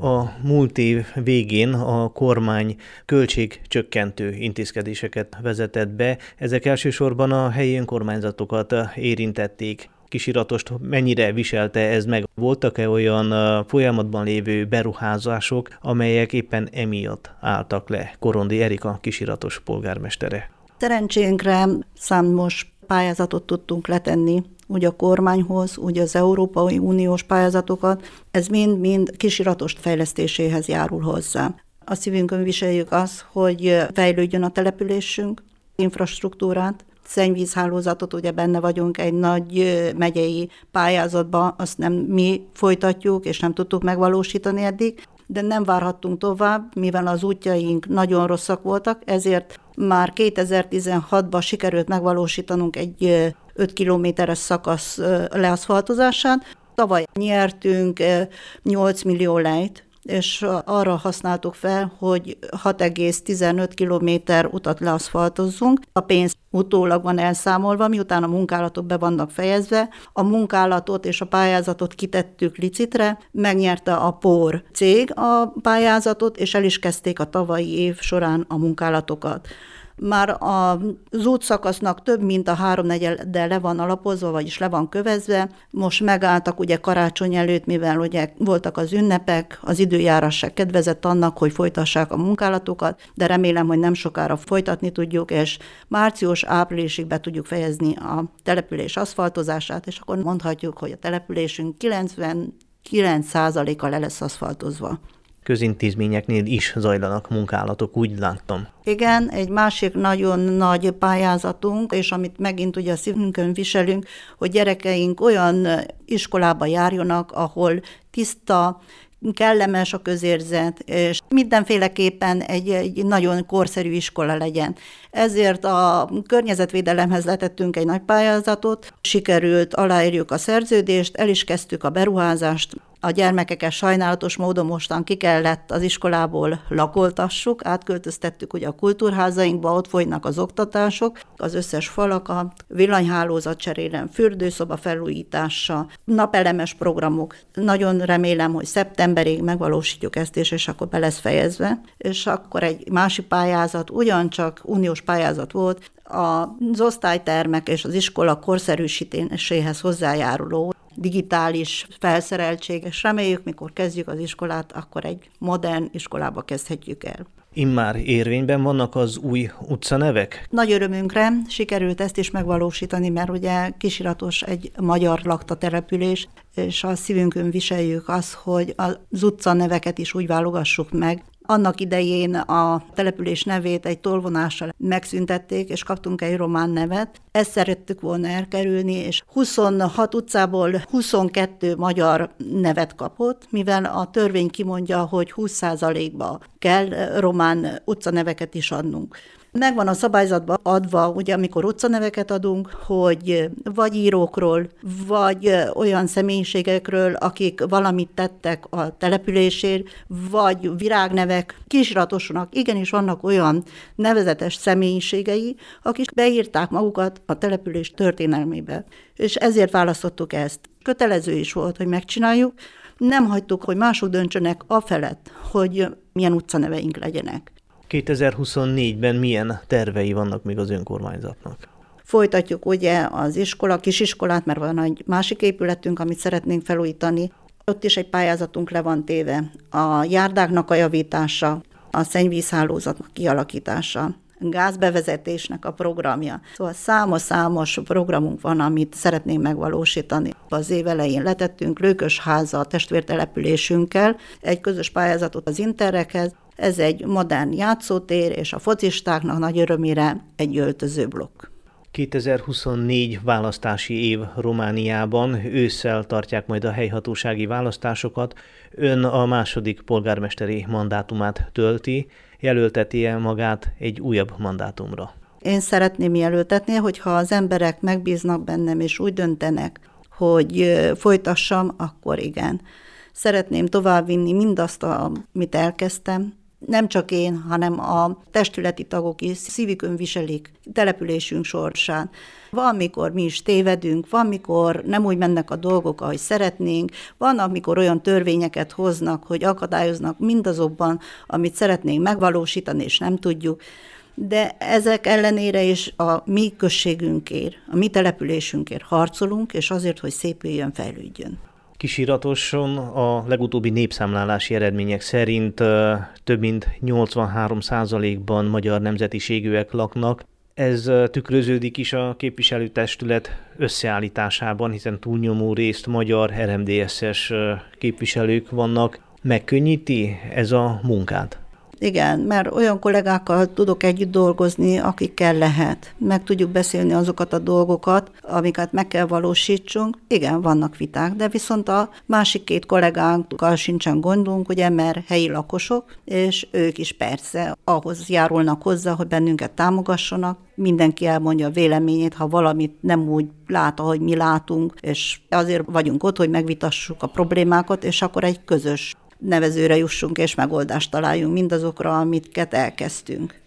A múlt év végén a kormány költségcsökkentő intézkedéseket vezetett be. Ezek elsősorban a helyi önkormányzatokat érintették kisiratost mennyire viselte ez meg? Voltak-e olyan folyamatban lévő beruházások, amelyek éppen emiatt álltak le? Korondi Erika kisiratos polgármestere. Szerencsénkre számos pályázatot tudtunk letenni úgy a kormányhoz, úgy az Európai Uniós pályázatokat, ez mind-mind kisiratost fejlesztéséhez járul hozzá. A szívünkön viseljük azt, hogy fejlődjön a településünk, infrastruktúrát, szennyvízhálózatot, ugye benne vagyunk egy nagy megyei pályázatban, azt nem mi folytatjuk, és nem tudtuk megvalósítani eddig, de nem várhattunk tovább, mivel az útjaink nagyon rosszak voltak, ezért már 2016-ban sikerült megvalósítanunk egy 5 kilométeres szakasz leaszfaltozását. Tavaly nyertünk 8 millió lejt, és arra használtuk fel, hogy 6,15 kilométer utat leaszfaltozzunk. A pénz utólag van elszámolva, miután a munkálatok be vannak fejezve. A munkálatot és a pályázatot kitettük licitre, megnyerte a POR cég a pályázatot, és el is kezdték a tavalyi év során a munkálatokat. Már az útszakasznak több mint a háromnegyede le van alapozva, vagyis le van kövezve. Most megálltak ugye karácsony előtt, mivel ugye voltak az ünnepek, az időjárás se kedvezett annak, hogy folytassák a munkálatokat, de remélem, hogy nem sokára folytatni tudjuk, és március-áprilisig be tudjuk fejezni a település aszfaltozását, és akkor mondhatjuk, hogy a településünk 99%-a le lesz aszfaltozva közintézményeknél is zajlanak munkálatok, úgy láttam. Igen, egy másik nagyon nagy pályázatunk, és amit megint ugye a szívünkön viselünk, hogy gyerekeink olyan iskolába járjonak, ahol tiszta, kellemes a közérzet, és mindenféleképpen egy, egy nagyon korszerű iskola legyen. Ezért a környezetvédelemhez letettünk egy nagy pályázatot, sikerült, aláírjuk a szerződést, el is kezdtük a beruházást, a gyermekeket sajnálatos módon mostan ki kellett az iskolából lakoltassuk, átköltöztettük ugye a kultúrházainkba, ott folynak az oktatások, az összes falakat, villanyhálózat cserélem, fürdőszoba felújítása, napelemes programok. Nagyon remélem, hogy szeptemberig megvalósítjuk ezt is, és akkor be lesz fejezve. És akkor egy másik pályázat, ugyancsak uniós pályázat volt, az osztálytermek és az iskola korszerűsítéséhez hozzájáruló digitális felszereltség, és reméljük, mikor kezdjük az iskolát, akkor egy modern iskolába kezdhetjük el. Immár érvényben vannak az új utcanevek? Nagy örömünkre sikerült ezt is megvalósítani, mert ugye Kisiratos egy magyar lakta település, és a szívünkön viseljük azt, hogy az utcaneveket is úgy válogassuk meg, annak idején a település nevét egy tolvonással megszüntették, és kaptunk egy román nevet. Ezt szerettük volna elkerülni, és 26 utcából 22 magyar nevet kapott, mivel a törvény kimondja, hogy 20%-ba kell román utcaneveket is adnunk. Megvan a szabályzatban adva, ugye amikor utcaneveket adunk, hogy vagy írókról, vagy olyan személyiségekről, akik valamit tettek a településért, vagy virágnevek, kisratosnak, igenis vannak olyan nevezetes személyiségei, akik beírták magukat a település történelmébe. És ezért választottuk ezt. Kötelező is volt, hogy megcsináljuk, nem hagytuk, hogy mások döntsenek afelett, hogy milyen utcaneveink legyenek. 2024-ben milyen tervei vannak még az önkormányzatnak? Folytatjuk ugye az iskola, kisiskolát, mert van egy másik épületünk, amit szeretnénk felújítani. Ott is egy pályázatunk le van téve. A járdáknak a javítása, a szennyvízhálózatnak kialakítása, gázbevezetésnek a programja. Szóval számos-számos programunk van, amit szeretnénk megvalósítani. Az év elején letettünk Lőkösháza a testvértelepülésünkkel egy közös pályázatot az Interrekhez, ez egy modern játszótér, és a focistáknak nagy örömére egy öltözőblokk. 2024 választási év Romániában ősszel tartják majd a helyhatósági választásokat. Ön a második polgármesteri mandátumát tölti, jelölteti -e magát egy újabb mandátumra? Én szeretném jelöltetni, hogyha az emberek megbíznak bennem, és úgy döntenek, hogy folytassam, akkor igen. Szeretném továbbvinni mindazt, amit elkezdtem, nem csak én, hanem a testületi tagok is szívükön viselik településünk sorsán. Van, mikor mi is tévedünk, van, mikor nem úgy mennek a dolgok, ahogy szeretnénk, van, amikor olyan törvényeket hoznak, hogy akadályoznak mindazokban, amit szeretnénk megvalósítani, és nem tudjuk de ezek ellenére is a mi községünkért, a mi településünkért harcolunk, és azért, hogy szépüljön, fejlődjön. Kisiratoson a legutóbbi népszámlálási eredmények szerint több mint 83 ban magyar nemzetiségűek laknak. Ez tükröződik is a képviselőtestület összeállításában, hiszen túlnyomó részt magyar RMDSS képviselők vannak. Megkönnyíti ez a munkát? Igen, mert olyan kollégákkal tudok együtt dolgozni, akikkel lehet. Meg tudjuk beszélni azokat a dolgokat, amiket meg kell valósítsunk. Igen, vannak viták, de viszont a másik két kollégánkkal sincsen gondunk, ugye, mert helyi lakosok, és ők is persze ahhoz járulnak hozzá, hogy bennünket támogassanak. Mindenki elmondja a véleményét, ha valamit nem úgy lát, ahogy mi látunk, és azért vagyunk ott, hogy megvitassuk a problémákat, és akkor egy közös nevezőre jussunk és megoldást találjunk mindazokra, amiket elkezdtünk.